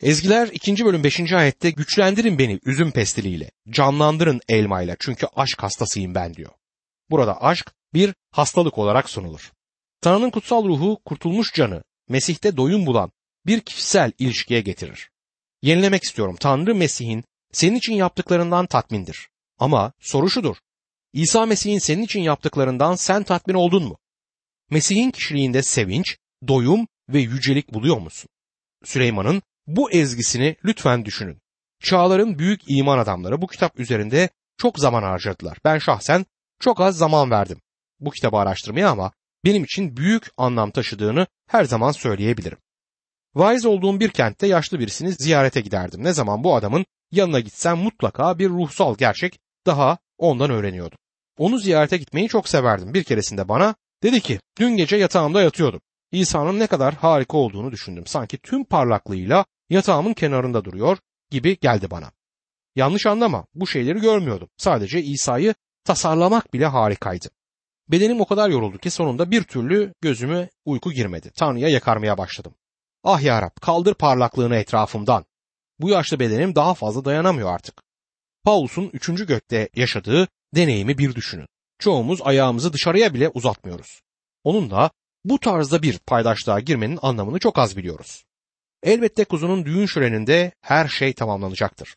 Ezgiler 2. bölüm 5. ayette güçlendirin beni üzüm pestiliyle, canlandırın elmayla çünkü aşk hastasıyım ben diyor. Burada aşk bir hastalık olarak sunulur. Tanrı'nın kutsal ruhu kurtulmuş canı Mesih'te doyum bulan bir kişisel ilişkiye getirir. Yenilemek istiyorum. Tanrı Mesih'in senin için yaptıklarından tatmindir. Ama soru şudur. İsa Mesih'in senin için yaptıklarından sen tatmin oldun mu? Mesih'in kişiliğinde sevinç, doyum ve yücelik buluyor musun? Süleyman'ın bu ezgisini lütfen düşünün. Çağların büyük iman adamları bu kitap üzerinde çok zaman harcadılar. Ben şahsen çok az zaman verdim bu kitabı araştırmaya ama benim için büyük anlam taşıdığını her zaman söyleyebilirim. Vaiz olduğum bir kentte yaşlı birisini ziyarete giderdim. Ne zaman bu adamın yanına gitsem mutlaka bir ruhsal gerçek daha ondan öğreniyordum. Onu ziyarete gitmeyi çok severdim. Bir keresinde bana dedi ki dün gece yatağımda yatıyordum. İsa'nın ne kadar harika olduğunu düşündüm. Sanki tüm parlaklığıyla yatağımın kenarında duruyor gibi geldi bana. Yanlış anlama bu şeyleri görmüyordum. Sadece İsa'yı tasarlamak bile harikaydı. Bedenim o kadar yoruldu ki sonunda bir türlü gözüme uyku girmedi. Tanrı'ya yakarmaya başladım. Ah ya Rab kaldır parlaklığını etrafımdan. Bu yaşlı bedenim daha fazla dayanamıyor artık. Paulus'un üçüncü gökte yaşadığı deneyimi bir düşünün. Çoğumuz ayağımızı dışarıya bile uzatmıyoruz. Onunla bu tarzda bir paydaşlığa girmenin anlamını çok az biliyoruz. Elbette kuzunun düğün şöleninde her şey tamamlanacaktır.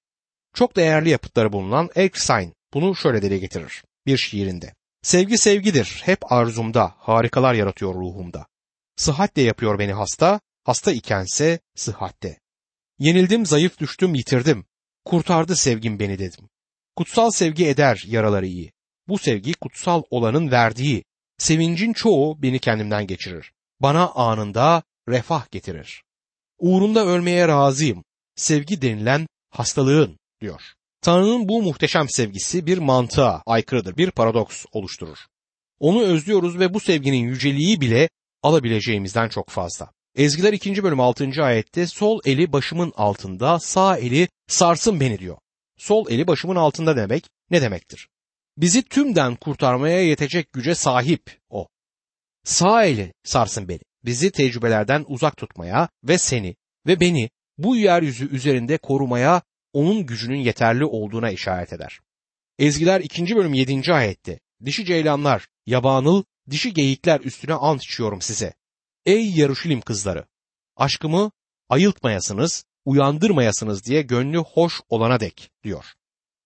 Çok değerli yapıtları bulunan Erskine bunu şöyle dile getirir bir şiirinde. Sevgi sevgidir, hep arzumda, harikalar yaratıyor ruhumda. Sıhhatle yapıyor beni hasta, hasta ikense sıhhatte. Yenildim, zayıf düştüm, yitirdim. Kurtardı sevgim beni dedim. Kutsal sevgi eder yaraları iyi. Bu sevgi kutsal olanın verdiği. Sevincin çoğu beni kendimden geçirir. Bana anında refah getirir. Uğrunda ölmeye razıyım. Sevgi denilen hastalığın diyor. Tanrı'nın bu muhteşem sevgisi bir mantığa aykırıdır, bir paradoks oluşturur. Onu özlüyoruz ve bu sevginin yüceliği bile alabileceğimizden çok fazla. Ezgiler 2. bölüm 6. ayette sol eli başımın altında, sağ eli sarsın beni diyor. Sol eli başımın altında demek ne demektir? Bizi tümden kurtarmaya yetecek güce sahip o. Sağ eli sarsın beni. Bizi tecrübelerden uzak tutmaya ve seni ve beni bu yeryüzü üzerinde korumaya onun gücünün yeterli olduğuna işaret eder. Ezgiler 2. bölüm 7. ayette dişi ceylanlar, yabanıl, dişi geyikler üstüne ant içiyorum size. Ey Yaruşilim kızları! Aşkımı ayıltmayasınız, uyandırmayasınız diye gönlü hoş olana dek diyor.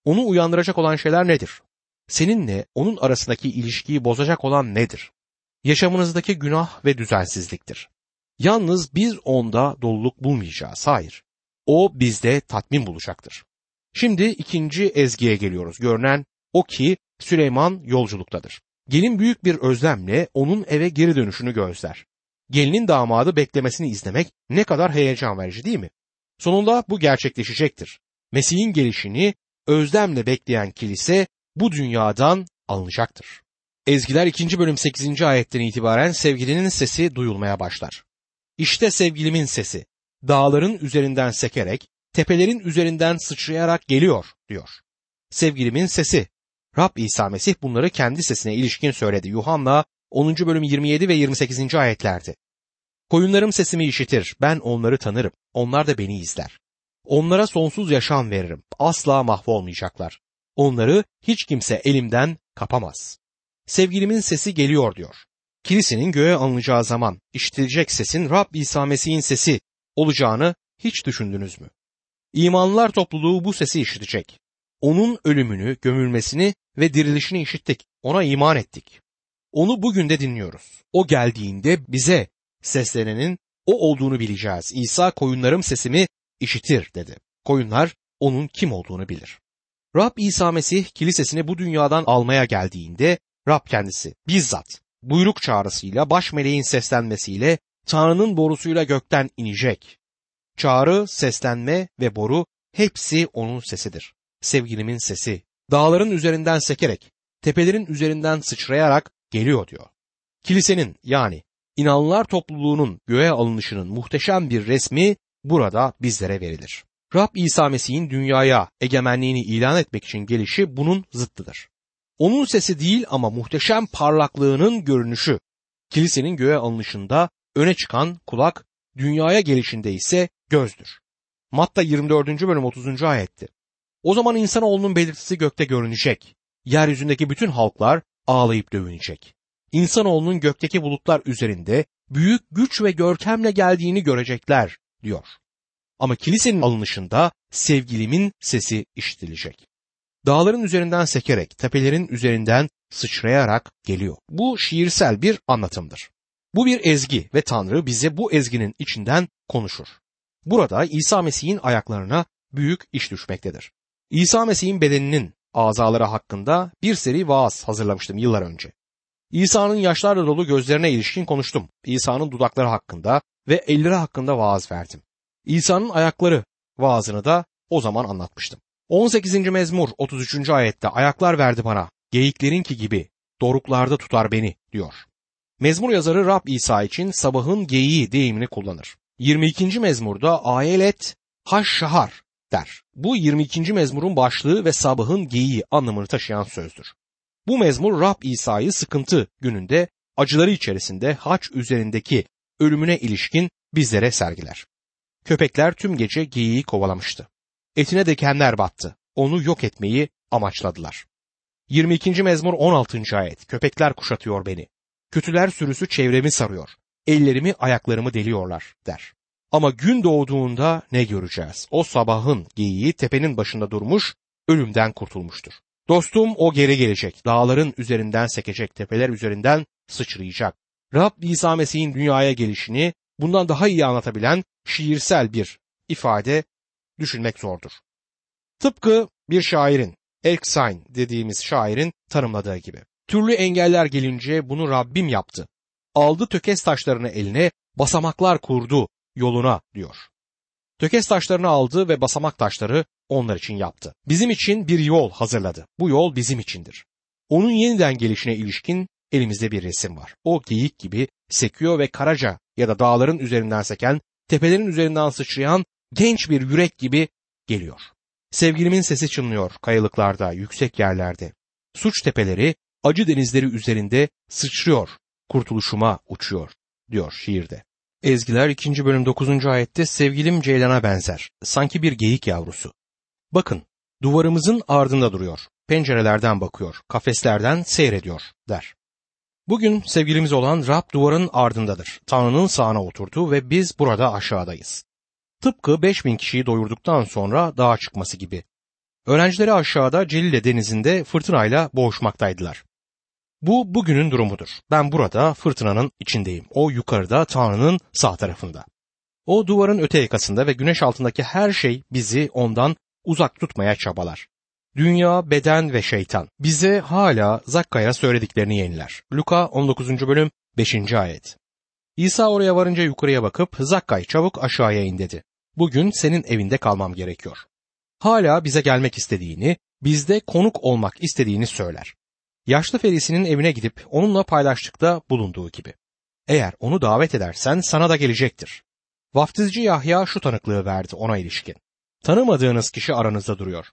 Onu uyandıracak olan şeyler nedir? Seninle onun arasındaki ilişkiyi bozacak olan nedir? Yaşamınızdaki günah ve düzensizliktir. Yalnız biz onda doluluk bulmayacağız. Hayır o bizde tatmin bulacaktır. Şimdi ikinci ezgiye geliyoruz. Görünen o ki Süleyman yolculuktadır. Gelin büyük bir özlemle onun eve geri dönüşünü gözler. Gelinin damadı beklemesini izlemek ne kadar heyecan verici değil mi? Sonunda bu gerçekleşecektir. Mesih'in gelişini özlemle bekleyen kilise bu dünyadan alınacaktır. Ezgiler 2. bölüm 8. ayetten itibaren sevgilinin sesi duyulmaya başlar. İşte sevgilimin sesi dağların üzerinden sekerek, tepelerin üzerinden sıçrayarak geliyor diyor. Sevgilimin sesi. Rab İsa Mesih bunları kendi sesine ilişkin söyledi. Yuhanna 10. bölüm 27 ve 28. ayetlerde. Koyunlarım sesimi işitir, ben onları tanırım, onlar da beni izler. Onlara sonsuz yaşam veririm, asla mahvolmayacaklar. Onları hiç kimse elimden kapamaz. Sevgilimin sesi geliyor diyor. Kilisenin göğe alınacağı zaman işitilecek sesin Rab İsa Mesih'in sesi olacağını hiç düşündünüz mü? İmanlılar topluluğu bu sesi işitecek. Onun ölümünü, gömülmesini ve dirilişini işittik. Ona iman ettik. Onu bugün de dinliyoruz. O geldiğinde bize seslenenin o olduğunu bileceğiz. İsa koyunlarım sesimi işitir dedi. Koyunlar onun kim olduğunu bilir. Rab İsa Mesih kilisesini bu dünyadan almaya geldiğinde Rab kendisi bizzat buyruk çağrısıyla baş meleğin seslenmesiyle Tanrı'nın borusuyla gökten inecek. Çağrı, seslenme ve boru hepsi onun sesidir. Sevgilimin sesi. Dağların üzerinden sekerek, tepelerin üzerinden sıçrayarak geliyor diyor. Kilisenin yani inanlılar topluluğunun göğe alınışının muhteşem bir resmi burada bizlere verilir. Rab İsa Mesih'in dünyaya egemenliğini ilan etmek için gelişi bunun zıttıdır. Onun sesi değil ama muhteşem parlaklığının görünüşü kilisenin göğe alınışında öne çıkan kulak, dünyaya gelişinde ise gözdür. Matta 24. bölüm 30. ayetti. O zaman insanoğlunun belirtisi gökte görünecek. Yeryüzündeki bütün halklar ağlayıp dövünecek. İnsanoğlunun gökteki bulutlar üzerinde büyük güç ve görkemle geldiğini görecekler diyor. Ama kilisenin alınışında sevgilimin sesi işitilecek. Dağların üzerinden sekerek, tepelerin üzerinden sıçrayarak geliyor. Bu şiirsel bir anlatımdır. Bu bir ezgi ve Tanrı bize bu ezginin içinden konuşur. Burada İsa Mesih'in ayaklarına büyük iş düşmektedir. İsa Mesih'in bedeninin azaları hakkında bir seri vaaz hazırlamıştım yıllar önce. İsa'nın yaşlarla dolu gözlerine ilişkin konuştum. İsa'nın dudakları hakkında ve elleri hakkında vaaz verdim. İsa'nın ayakları vaazını da o zaman anlatmıştım. 18. mezmur 33. ayette ayaklar verdi bana, geyiklerinki gibi, doruklarda tutar beni diyor. Mezmur yazarı Rab İsa için sabahın geyiği deyimini kullanır. 22. mezmurda ayelet haşşahar der. Bu 22. mezmurun başlığı ve sabahın geyiği anlamını taşıyan sözdür. Bu mezmur Rab İsa'yı sıkıntı gününde acıları içerisinde haç üzerindeki ölümüne ilişkin bizlere sergiler. Köpekler tüm gece geyiği kovalamıştı. Etine dikenler battı. Onu yok etmeyi amaçladılar. 22. mezmur 16. ayet. Köpekler kuşatıyor beni. Kötüler sürüsü çevremi sarıyor. Ellerimi ayaklarımı deliyorlar der. Ama gün doğduğunda ne göreceğiz? O sabahın geyiği tepenin başında durmuş, ölümden kurtulmuştur. Dostum o geri gelecek, dağların üzerinden sekecek, tepeler üzerinden sıçrayacak. Rab İsa Mesih'in dünyaya gelişini bundan daha iyi anlatabilen şiirsel bir ifade düşünmek zordur. Tıpkı bir şairin, Erksayn dediğimiz şairin tanımladığı gibi. Türlü engeller gelince bunu Rabbim yaptı. Aldı tökez taşlarını eline, basamaklar kurdu yoluna diyor. Tökez taşlarını aldı ve basamak taşları onlar için yaptı. Bizim için bir yol hazırladı. Bu yol bizim içindir. Onun yeniden gelişine ilişkin elimizde bir resim var. O geyik gibi sekiyor ve karaca ya da dağların üzerinden seken, tepelerin üzerinden sıçrayan genç bir yürek gibi geliyor. Sevgilimin sesi çınlıyor kayalıklarda, yüksek yerlerde. Suç tepeleri, acı denizleri üzerinde sıçrıyor, kurtuluşuma uçuyor, diyor şiirde. Ezgiler 2. bölüm 9. ayette sevgilim Ceylan'a benzer. Sanki bir geyik yavrusu. Bakın, duvarımızın ardında duruyor. Pencerelerden bakıyor, kafeslerden seyrediyor, der. Bugün sevgilimiz olan Rab duvarın ardındadır. Tanrı'nın sağına oturdu ve biz burada aşağıdayız. Tıpkı 5000 kişiyi doyurduktan sonra dağa çıkması gibi. Öğrencileri aşağıda Celile denizinde fırtınayla boğuşmaktaydılar. Bu bugünün durumudur. Ben burada fırtınanın içindeyim. O yukarıda Tanrı'nın sağ tarafında. O duvarın öte yakasında ve güneş altındaki her şey bizi ondan uzak tutmaya çabalar. Dünya, beden ve şeytan bize hala Zakka'ya söylediklerini yeniler. Luka 19. bölüm 5. ayet. İsa oraya varınca yukarıya bakıp Zakkay çabuk aşağıya in dedi. Bugün senin evinde kalmam gerekiyor. Hala bize gelmek istediğini, bizde konuk olmak istediğini söyler. Yaşlı ferisinin evine gidip onunla paylaştıkta bulunduğu gibi. Eğer onu davet edersen sana da gelecektir. Vaftizci Yahya şu tanıklığı verdi ona ilişkin. Tanımadığınız kişi aranızda duruyor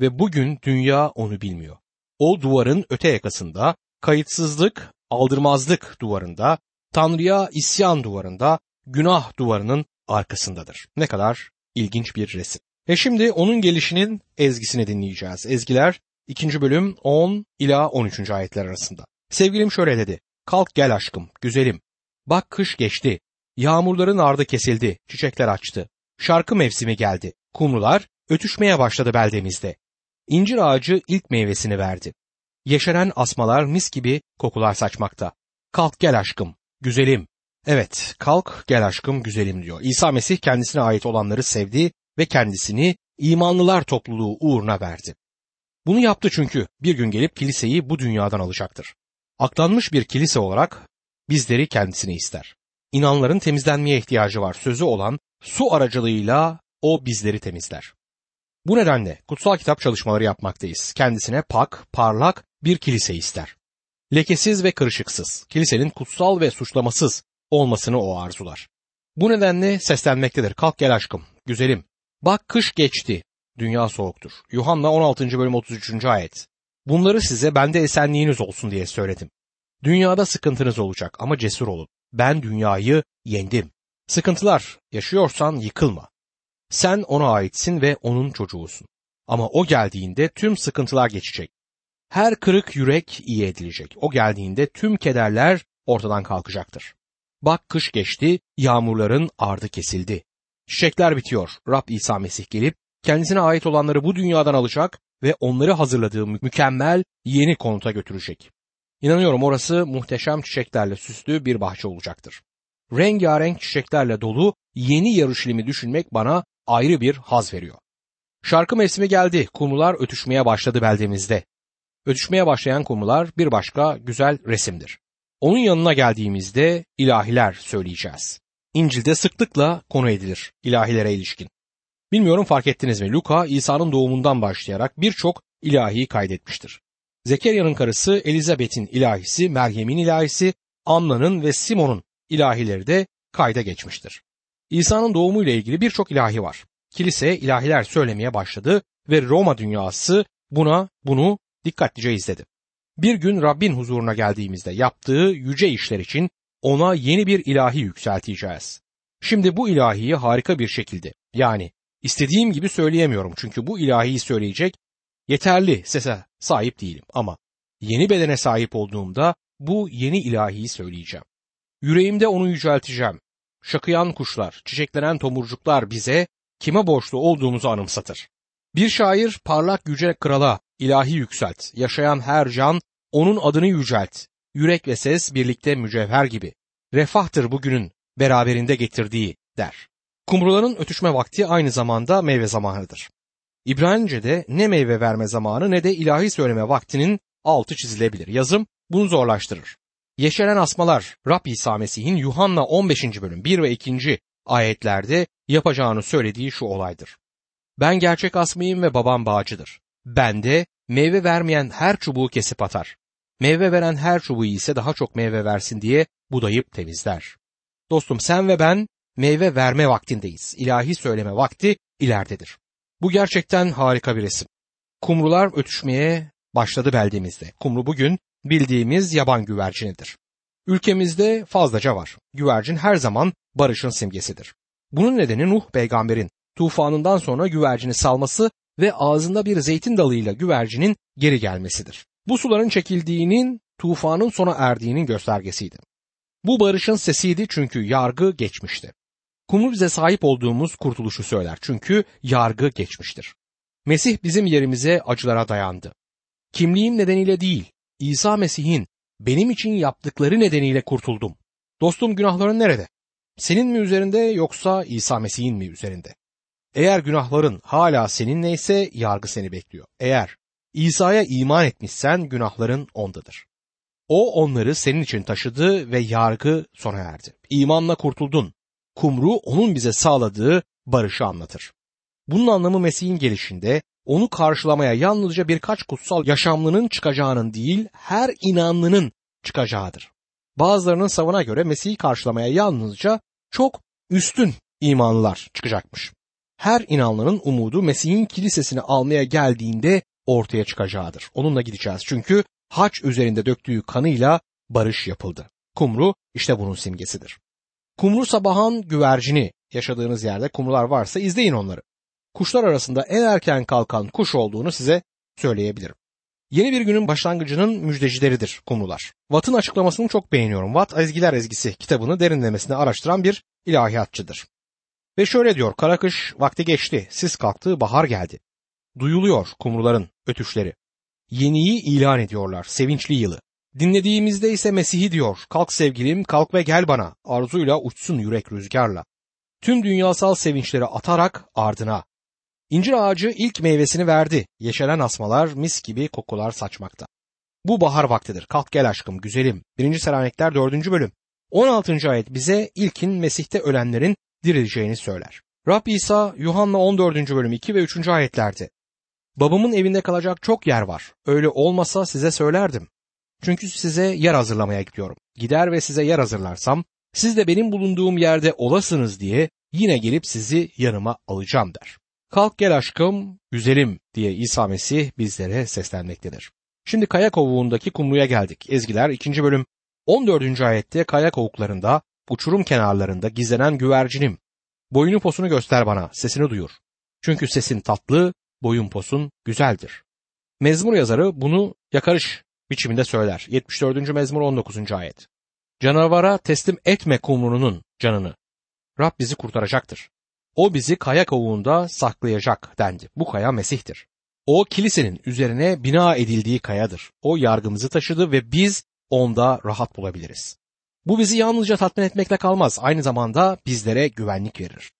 ve bugün dünya onu bilmiyor. O duvarın öte yakasında, kayıtsızlık, aldırmazlık duvarında, Tanrı'ya isyan duvarında, günah duvarının arkasındadır. Ne kadar ilginç bir resim. E şimdi onun gelişinin ezgisini dinleyeceğiz. Ezgiler 2. bölüm 10 ila 13. ayetler arasında. Sevgilim şöyle dedi. Kalk gel aşkım, güzelim. Bak kış geçti. Yağmurların ardı kesildi, çiçekler açtı. Şarkı mevsimi geldi. Kumrular ötüşmeye başladı beldemizde. İncir ağacı ilk meyvesini verdi. Yeşeren asmalar mis gibi kokular saçmakta. Kalk gel aşkım, güzelim. Evet, kalk gel aşkım güzelim diyor. İsa Mesih kendisine ait olanları sevdi ve kendisini imanlılar topluluğu uğruna verdi. Bunu yaptı çünkü bir gün gelip kiliseyi bu dünyadan alacaktır. Aklanmış bir kilise olarak bizleri kendisine ister. İnanların temizlenmeye ihtiyacı var sözü olan su aracılığıyla o bizleri temizler. Bu nedenle kutsal kitap çalışmaları yapmaktayız. Kendisine pak, parlak bir kilise ister. Lekesiz ve kırışıksız, kilisenin kutsal ve suçlamasız olmasını o arzular. Bu nedenle seslenmektedir. Kalk gel aşkım, güzelim. Bak kış geçti, dünya soğuktur. Yuhanna 16. bölüm 33. ayet. Bunları size bende esenliğiniz olsun diye söyledim. Dünyada sıkıntınız olacak ama cesur olun. Ben dünyayı yendim. Sıkıntılar yaşıyorsan yıkılma. Sen ona aitsin ve onun çocuğusun. Ama o geldiğinde tüm sıkıntılar geçecek. Her kırık yürek iyi edilecek. O geldiğinde tüm kederler ortadan kalkacaktır. Bak kış geçti, yağmurların ardı kesildi. Çiçekler bitiyor. Rab İsa Mesih gelip kendisine ait olanları bu dünyadan alacak ve onları hazırladığı mükemmel yeni konuta götürecek. İnanıyorum orası muhteşem çiçeklerle süslü bir bahçe olacaktır. Rengarenk çiçeklerle dolu yeni yarışlimi düşünmek bana ayrı bir haz veriyor. Şarkı mevsimi geldi. Kumrular ötüşmeye başladı beldemizde. Ötüşmeye başlayan kumrular bir başka güzel resimdir. Onun yanına geldiğimizde ilahiler söyleyeceğiz. İncil'de sıklıkla konu edilir ilahilere ilişkin. Bilmiyorum fark ettiniz mi? Luka İsa'nın doğumundan başlayarak birçok ilahiyi kaydetmiştir. Zekeriya'nın karısı Elizabeth'in ilahisi, Meryem'in ilahisi, Anna'nın ve Simon'un ilahileri de kayda geçmiştir. İsa'nın doğumuyla ilgili birçok ilahi var. Kilise ilahiler söylemeye başladı ve Roma dünyası buna bunu dikkatlice izledi. Bir gün Rabbin huzuruna geldiğimizde yaptığı yüce işler için ona yeni bir ilahi yükselteceğiz. Şimdi bu ilahiyi harika bir şekilde yani istediğim gibi söyleyemiyorum çünkü bu ilahiyi söyleyecek yeterli sese sahip değilim ama yeni bedene sahip olduğumda bu yeni ilahiyi söyleyeceğim. Yüreğimde onu yücelteceğim. Şakıyan kuşlar, çiçeklenen tomurcuklar bize kime borçlu olduğumuzu anımsatır. Bir şair parlak yüce krala ilahi yükselt, yaşayan her can onun adını yücelt, yürek ve ses birlikte mücevher gibi. Refahtır bugünün beraberinde getirdiği der. Kumruların ötüşme vakti aynı zamanda meyve zamanıdır. İbranice'de ne meyve verme zamanı ne de ilahi söyleme vaktinin altı çizilebilir. Yazım bunu zorlaştırır. Yeşeren asmalar Rab İsa Mesih'in Yuhanna 15. bölüm 1 ve 2. ayetlerde yapacağını söylediği şu olaydır. Ben gerçek asmayım ve babam bağcıdır. Bende meyve vermeyen her çubuğu kesip atar. Meyve veren her çubuğu ise daha çok meyve versin diye budayıp temizler. Dostum sen ve ben meyve verme vaktindeyiz. İlahi söyleme vakti ileridedir. Bu gerçekten harika bir resim. Kumrular ötüşmeye başladı beldemizde. Kumru bugün bildiğimiz yaban güvercinidir. Ülkemizde fazlaca var. Güvercin her zaman barışın simgesidir. Bunun nedeni Nuh peygamberin tufanından sonra güvercini salması ve ağzında bir zeytin dalıyla güvercinin geri gelmesidir. Bu suların çekildiğinin tufanın sona erdiğinin göstergesiydi. Bu barışın sesiydi çünkü yargı geçmişti. Kumru bize sahip olduğumuz kurtuluşu söyler çünkü yargı geçmiştir. Mesih bizim yerimize acılara dayandı. Kimliğim nedeniyle değil, İsa Mesih'in benim için yaptıkları nedeniyle kurtuldum. Dostum günahların nerede? Senin mi üzerinde yoksa İsa Mesih'in mi üzerinde? Eğer günahların hala seninleyse yargı seni bekliyor. Eğer İsa'ya iman etmişsen günahların ondadır. O onları senin için taşıdı ve yargı sona erdi. İmanla kurtuldun. Kumru onun bize sağladığı barışı anlatır. Bunun anlamı Mesih'in gelişinde onu karşılamaya yalnızca birkaç kutsal yaşamlının çıkacağının değil, her inanlının çıkacağıdır. Bazılarının savına göre Mesih'i karşılamaya yalnızca çok üstün imanlılar çıkacakmış. Her inanlının umudu Mesih'in kilisesini almaya geldiğinde ortaya çıkacağıdır. Onunla gideceğiz çünkü haç üzerinde döktüğü kanıyla barış yapıldı. Kumru işte bunun simgesidir. Kumru sabahın güvercini yaşadığınız yerde kumrular varsa izleyin onları. Kuşlar arasında en erken kalkan kuş olduğunu size söyleyebilirim. Yeni bir günün başlangıcının müjdecileridir kumrular. Watt'ın açıklamasını çok beğeniyorum. Watt Ezgiler Ezgisi kitabını derinlemesine araştıran bir ilahiyatçıdır. Ve şöyle diyor, kara kış vakti geçti, sis kalktı, bahar geldi. Duyuluyor kumruların ötüşleri. Yeniyi ilan ediyorlar, sevinçli yılı. Dinlediğimizde ise Mesih'i diyor, kalk sevgilim, kalk ve gel bana, arzuyla uçsun yürek rüzgarla. Tüm dünyasal sevinçleri atarak ardına. İncir ağacı ilk meyvesini verdi, yeşeren asmalar mis gibi kokular saçmakta. Bu bahar vaktidir, kalk gel aşkım, güzelim. 1. Selanikler 4. bölüm. 16. ayet bize ilkin Mesih'te ölenlerin dirileceğini söyler. Rab İsa Yuhanna 14. bölüm 2 ve 3. ayetlerde Babamın evinde kalacak çok yer var. Öyle olmasa size söylerdim. Çünkü size yer hazırlamaya gidiyorum. Gider ve size yer hazırlarsam siz de benim bulunduğum yerde olasınız diye yine gelip sizi yanıma alacağım der. Kalk gel aşkım, güzelim diye İsa Mesih bizlere seslenmektedir. Şimdi kaya kovuğundaki kumluya geldik. Ezgiler 2. bölüm 14. ayette kaya kovuklarında, uçurum kenarlarında gizlenen güvercinim. Boyunu posunu göster bana, sesini duyur. Çünkü sesin tatlı, boyun posun güzeldir. Mezmur yazarı bunu yakarış biçiminde söyler. 74. mezmur 19. ayet. Canavara teslim etme kumrunun canını. Rab bizi kurtaracaktır. O bizi kaya kovuğunda saklayacak dendi. Bu kaya Mesih'tir. O kilisenin üzerine bina edildiği kayadır. O yargımızı taşıdı ve biz onda rahat bulabiliriz. Bu bizi yalnızca tatmin etmekle kalmaz, aynı zamanda bizlere güvenlik verir.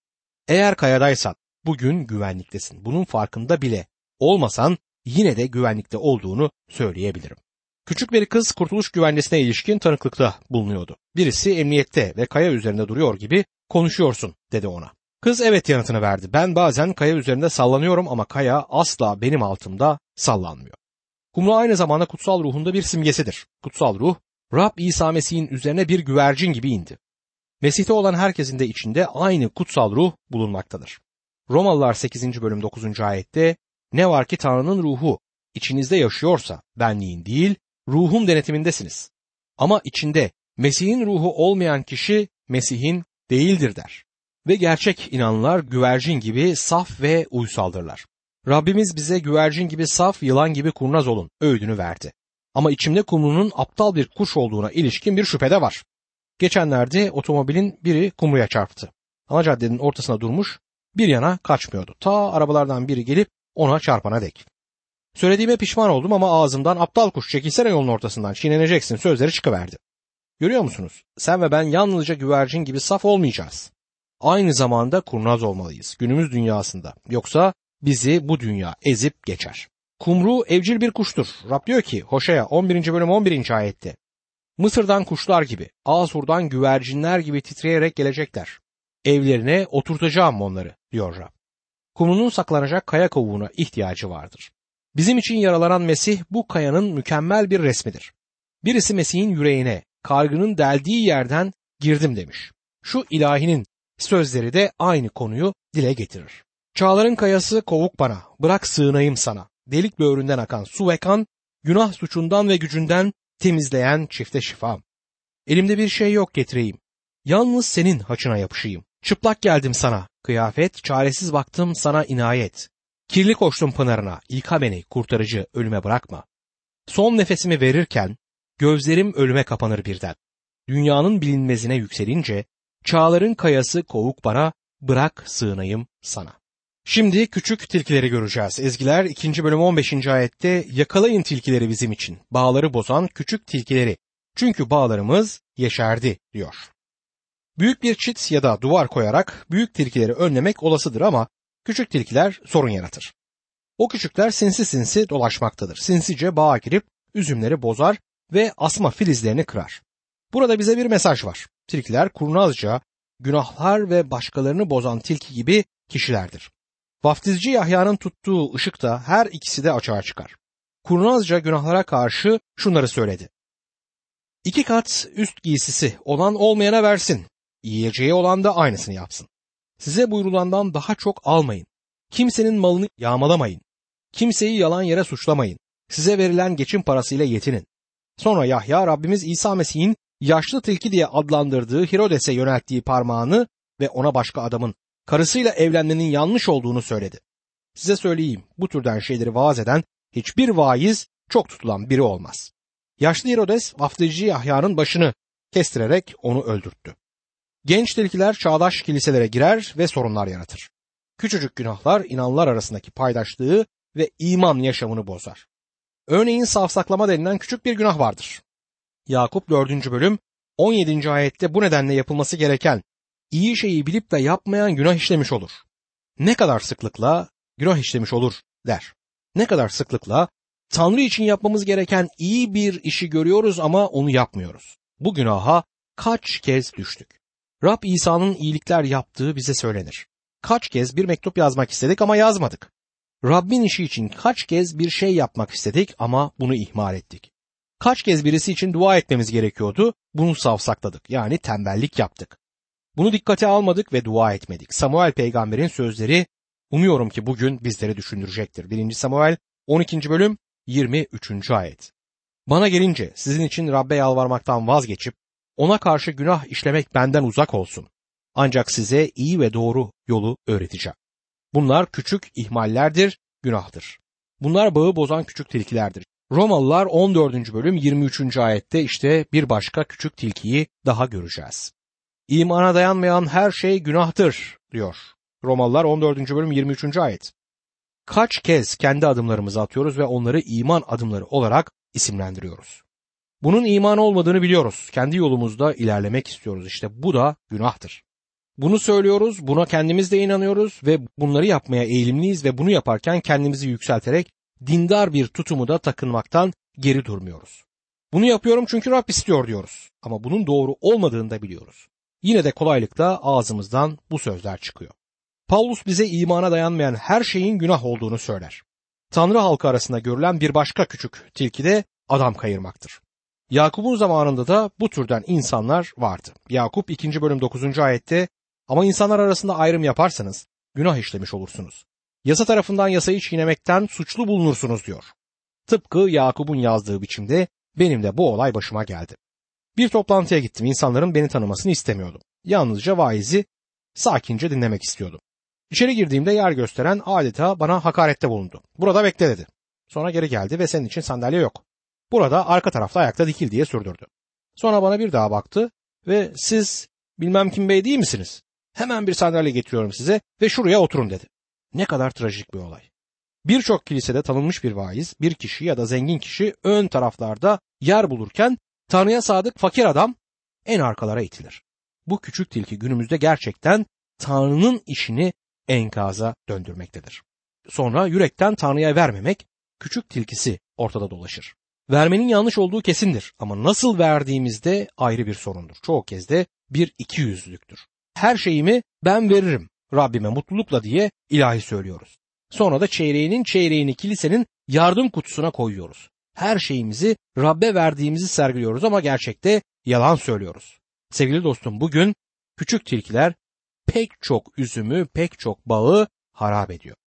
Eğer kayadaysan bugün güvenliktesin. Bunun farkında bile olmasan yine de güvenlikte olduğunu söyleyebilirim. Küçük bir kız kurtuluş güvencesine ilişkin tanıklıkta bulunuyordu. Birisi emniyette ve kaya üzerinde duruyor gibi konuşuyorsun dedi ona. Kız evet yanıtını verdi. Ben bazen kaya üzerinde sallanıyorum ama kaya asla benim altımda sallanmıyor. Kumru aynı zamanda kutsal ruhunda bir simgesidir. Kutsal ruh Rab İsa Mesih'in üzerine bir güvercin gibi indi. Mesih'te olan herkesin de içinde aynı kutsal ruh bulunmaktadır. Romalılar 8. bölüm 9. ayette ne var ki Tanrı'nın ruhu içinizde yaşıyorsa benliğin değil ruhun denetimindesiniz. Ama içinde Mesih'in ruhu olmayan kişi Mesih'in değildir der. Ve gerçek inanlar güvercin gibi saf ve uysaldırlar. Rabbimiz bize güvercin gibi saf, yılan gibi kurnaz olun öğüdünü verdi. Ama içimde kumrunun aptal bir kuş olduğuna ilişkin bir şüphe de var. Geçenlerde otomobilin biri kumruya çarptı. Ana caddenin ortasına durmuş, bir yana kaçmıyordu. Ta arabalardan biri gelip ona çarpana dek. Söylediğime pişman oldum ama ağzımdan aptal kuş çekilsene yolun ortasından çiğneneceksin sözleri çıkıverdi. Görüyor musunuz? Sen ve ben yalnızca güvercin gibi saf olmayacağız. Aynı zamanda kurnaz olmalıyız günümüz dünyasında. Yoksa bizi bu dünya ezip geçer. Kumru evcil bir kuştur. Rab diyor ki Hoşaya 11. bölüm 11. ayette. Mısır'dan kuşlar gibi, Asur'dan güvercinler gibi titreyerek gelecekler. Evlerine oturtacağım onları diyor Rab. Kumrunun saklanacak kaya kovuğuna ihtiyacı vardır. Bizim için yaralanan Mesih bu kayanın mükemmel bir resmidir. Birisi Mesih'in yüreğine, kargının deldiği yerden girdim demiş. Şu ilahinin sözleri de aynı konuyu dile getirir. Çağların kayası kovuk bana, bırak sığınayım sana. Delik böğründen akan su ve kan, günah suçundan ve gücünden temizleyen çifte şifam. Elimde bir şey yok getireyim. Yalnız senin haçına yapışayım. Çıplak geldim sana, kıyafet, çaresiz baktım sana inayet. Kirli koştum pınarına, yıka beni, kurtarıcı, ölüme bırakma. Son nefesimi verirken, gözlerim ölüme kapanır birden. Dünyanın bilinmezine yükselince, çağların kayası kovuk bana, bırak sığınayım sana. Şimdi küçük tilkileri göreceğiz. Ezgiler 2. bölüm 15. ayette yakalayın tilkileri bizim için. Bağları bozan küçük tilkileri. Çünkü bağlarımız yeşerdi diyor. Büyük bir çit ya da duvar koyarak büyük tilkileri önlemek olasıdır ama küçük tilkiler sorun yaratır. O küçükler sinsi sinsi dolaşmaktadır. Sinsice bağa girip üzümleri bozar ve asma filizlerini kırar. Burada bize bir mesaj var. Tilkiler kurnazca, günahlar ve başkalarını bozan tilki gibi kişilerdir. Vaftizci Yahya'nın tuttuğu ışıkta her ikisi de açığa çıkar. Kurnazca günahlara karşı şunları söyledi. İki kat üst giysisi olan olmayana versin. Yiyeceği olan da aynısını yapsın. Size buyurulandan daha çok almayın. Kimsenin malını yağmalamayın. Kimseyi yalan yere suçlamayın. Size verilen geçim parasıyla yetinin. Sonra Yahya Rabbimiz İsa Mesih'in yaşlı tilki diye adlandırdığı Hirodes'e yönelttiği parmağını ve ona başka adamın karısıyla evlenmenin yanlış olduğunu söyledi. Size söyleyeyim bu türden şeyleri vaaz eden hiçbir vaiz çok tutulan biri olmaz. Yaşlı Herodes vaftizci Yahya'nın başını kestirerek onu öldürttü. Genç tilkiler çağdaş kiliselere girer ve sorunlar yaratır. Küçücük günahlar inanlar arasındaki paydaşlığı ve iman yaşamını bozar. Örneğin safsaklama denilen küçük bir günah vardır. Yakup 4. bölüm 17. ayette bu nedenle yapılması gereken iyi şeyi bilip de yapmayan günah işlemiş olur. Ne kadar sıklıkla günah işlemiş olur der. Ne kadar sıklıkla Tanrı için yapmamız gereken iyi bir işi görüyoruz ama onu yapmıyoruz. Bu günaha kaç kez düştük? Rab İsa'nın iyilikler yaptığı bize söylenir. Kaç kez bir mektup yazmak istedik ama yazmadık. Rabbin işi için kaç kez bir şey yapmak istedik ama bunu ihmal ettik. Kaç kez birisi için dua etmemiz gerekiyordu, bunu savsakladık yani tembellik yaptık. Bunu dikkate almadık ve dua etmedik. Samuel peygamberin sözleri umuyorum ki bugün bizleri düşündürecektir. 1. Samuel 12. bölüm 23. ayet. Bana gelince sizin için Rabbe yalvarmaktan vazgeçip ona karşı günah işlemek benden uzak olsun. Ancak size iyi ve doğru yolu öğreteceğim. Bunlar küçük ihmallerdir, günahtır. Bunlar bağı bozan küçük tilkilerdir. Romalılar 14. bölüm 23. ayette işte bir başka küçük tilkiyi daha göreceğiz. İmana dayanmayan her şey günahtır diyor. Romalılar 14. bölüm 23. ayet. Kaç kez kendi adımlarımızı atıyoruz ve onları iman adımları olarak isimlendiriyoruz. Bunun iman olmadığını biliyoruz. Kendi yolumuzda ilerlemek istiyoruz. İşte bu da günahtır. Bunu söylüyoruz, buna kendimiz de inanıyoruz ve bunları yapmaya eğilimliyiz ve bunu yaparken kendimizi yükselterek dindar bir tutumu da takınmaktan geri durmuyoruz. Bunu yapıyorum çünkü Rab istiyor diyoruz ama bunun doğru olmadığını da biliyoruz. Yine de kolaylıkla ağzımızdan bu sözler çıkıyor. Paulus bize imana dayanmayan her şeyin günah olduğunu söyler. Tanrı halkı arasında görülen bir başka küçük tilki de adam kayırmaktır. Yakup'un zamanında da bu türden insanlar vardı. Yakup 2. bölüm 9. ayette ama insanlar arasında ayrım yaparsanız günah işlemiş olursunuz. Yasa tarafından yasayı çiğnemekten suçlu bulunursunuz diyor. Tıpkı Yakup'un yazdığı biçimde benim de bu olay başıma geldi. Bir toplantıya gittim. İnsanların beni tanımasını istemiyordum. Yalnızca vaizi sakince dinlemek istiyordum. İçeri girdiğimde yer gösteren adeta bana hakarette bulundu. Burada bekle dedi. Sonra geri geldi ve senin için sandalye yok. Burada arka tarafta ayakta dikil diye sürdürdü. Sonra bana bir daha baktı ve siz bilmem kim bey değil misiniz? Hemen bir sandalye getiriyorum size ve şuraya oturun dedi. Ne kadar trajik bir olay. Birçok kilisede tanınmış bir vaiz, bir kişi ya da zengin kişi ön taraflarda yer bulurken Tanrı'ya sadık fakir adam en arkalara itilir. Bu küçük tilki günümüzde gerçekten Tanrı'nın işini enkaza döndürmektedir. Sonra yürekten Tanrı'ya vermemek küçük tilkisi ortada dolaşır. Vermenin yanlış olduğu kesindir ama nasıl verdiğimizde ayrı bir sorundur. Çoğu kez de bir iki yüzlüktür. Her şeyimi ben veririm Rabbime mutlulukla diye ilahi söylüyoruz. Sonra da çeyreğinin çeyreğini kilisenin yardım kutusuna koyuyoruz. Her şeyimizi Rabbe verdiğimizi sergiliyoruz ama gerçekte yalan söylüyoruz. Sevgili dostum bugün küçük tilkiler pek çok üzümü, pek çok bağı harap ediyor.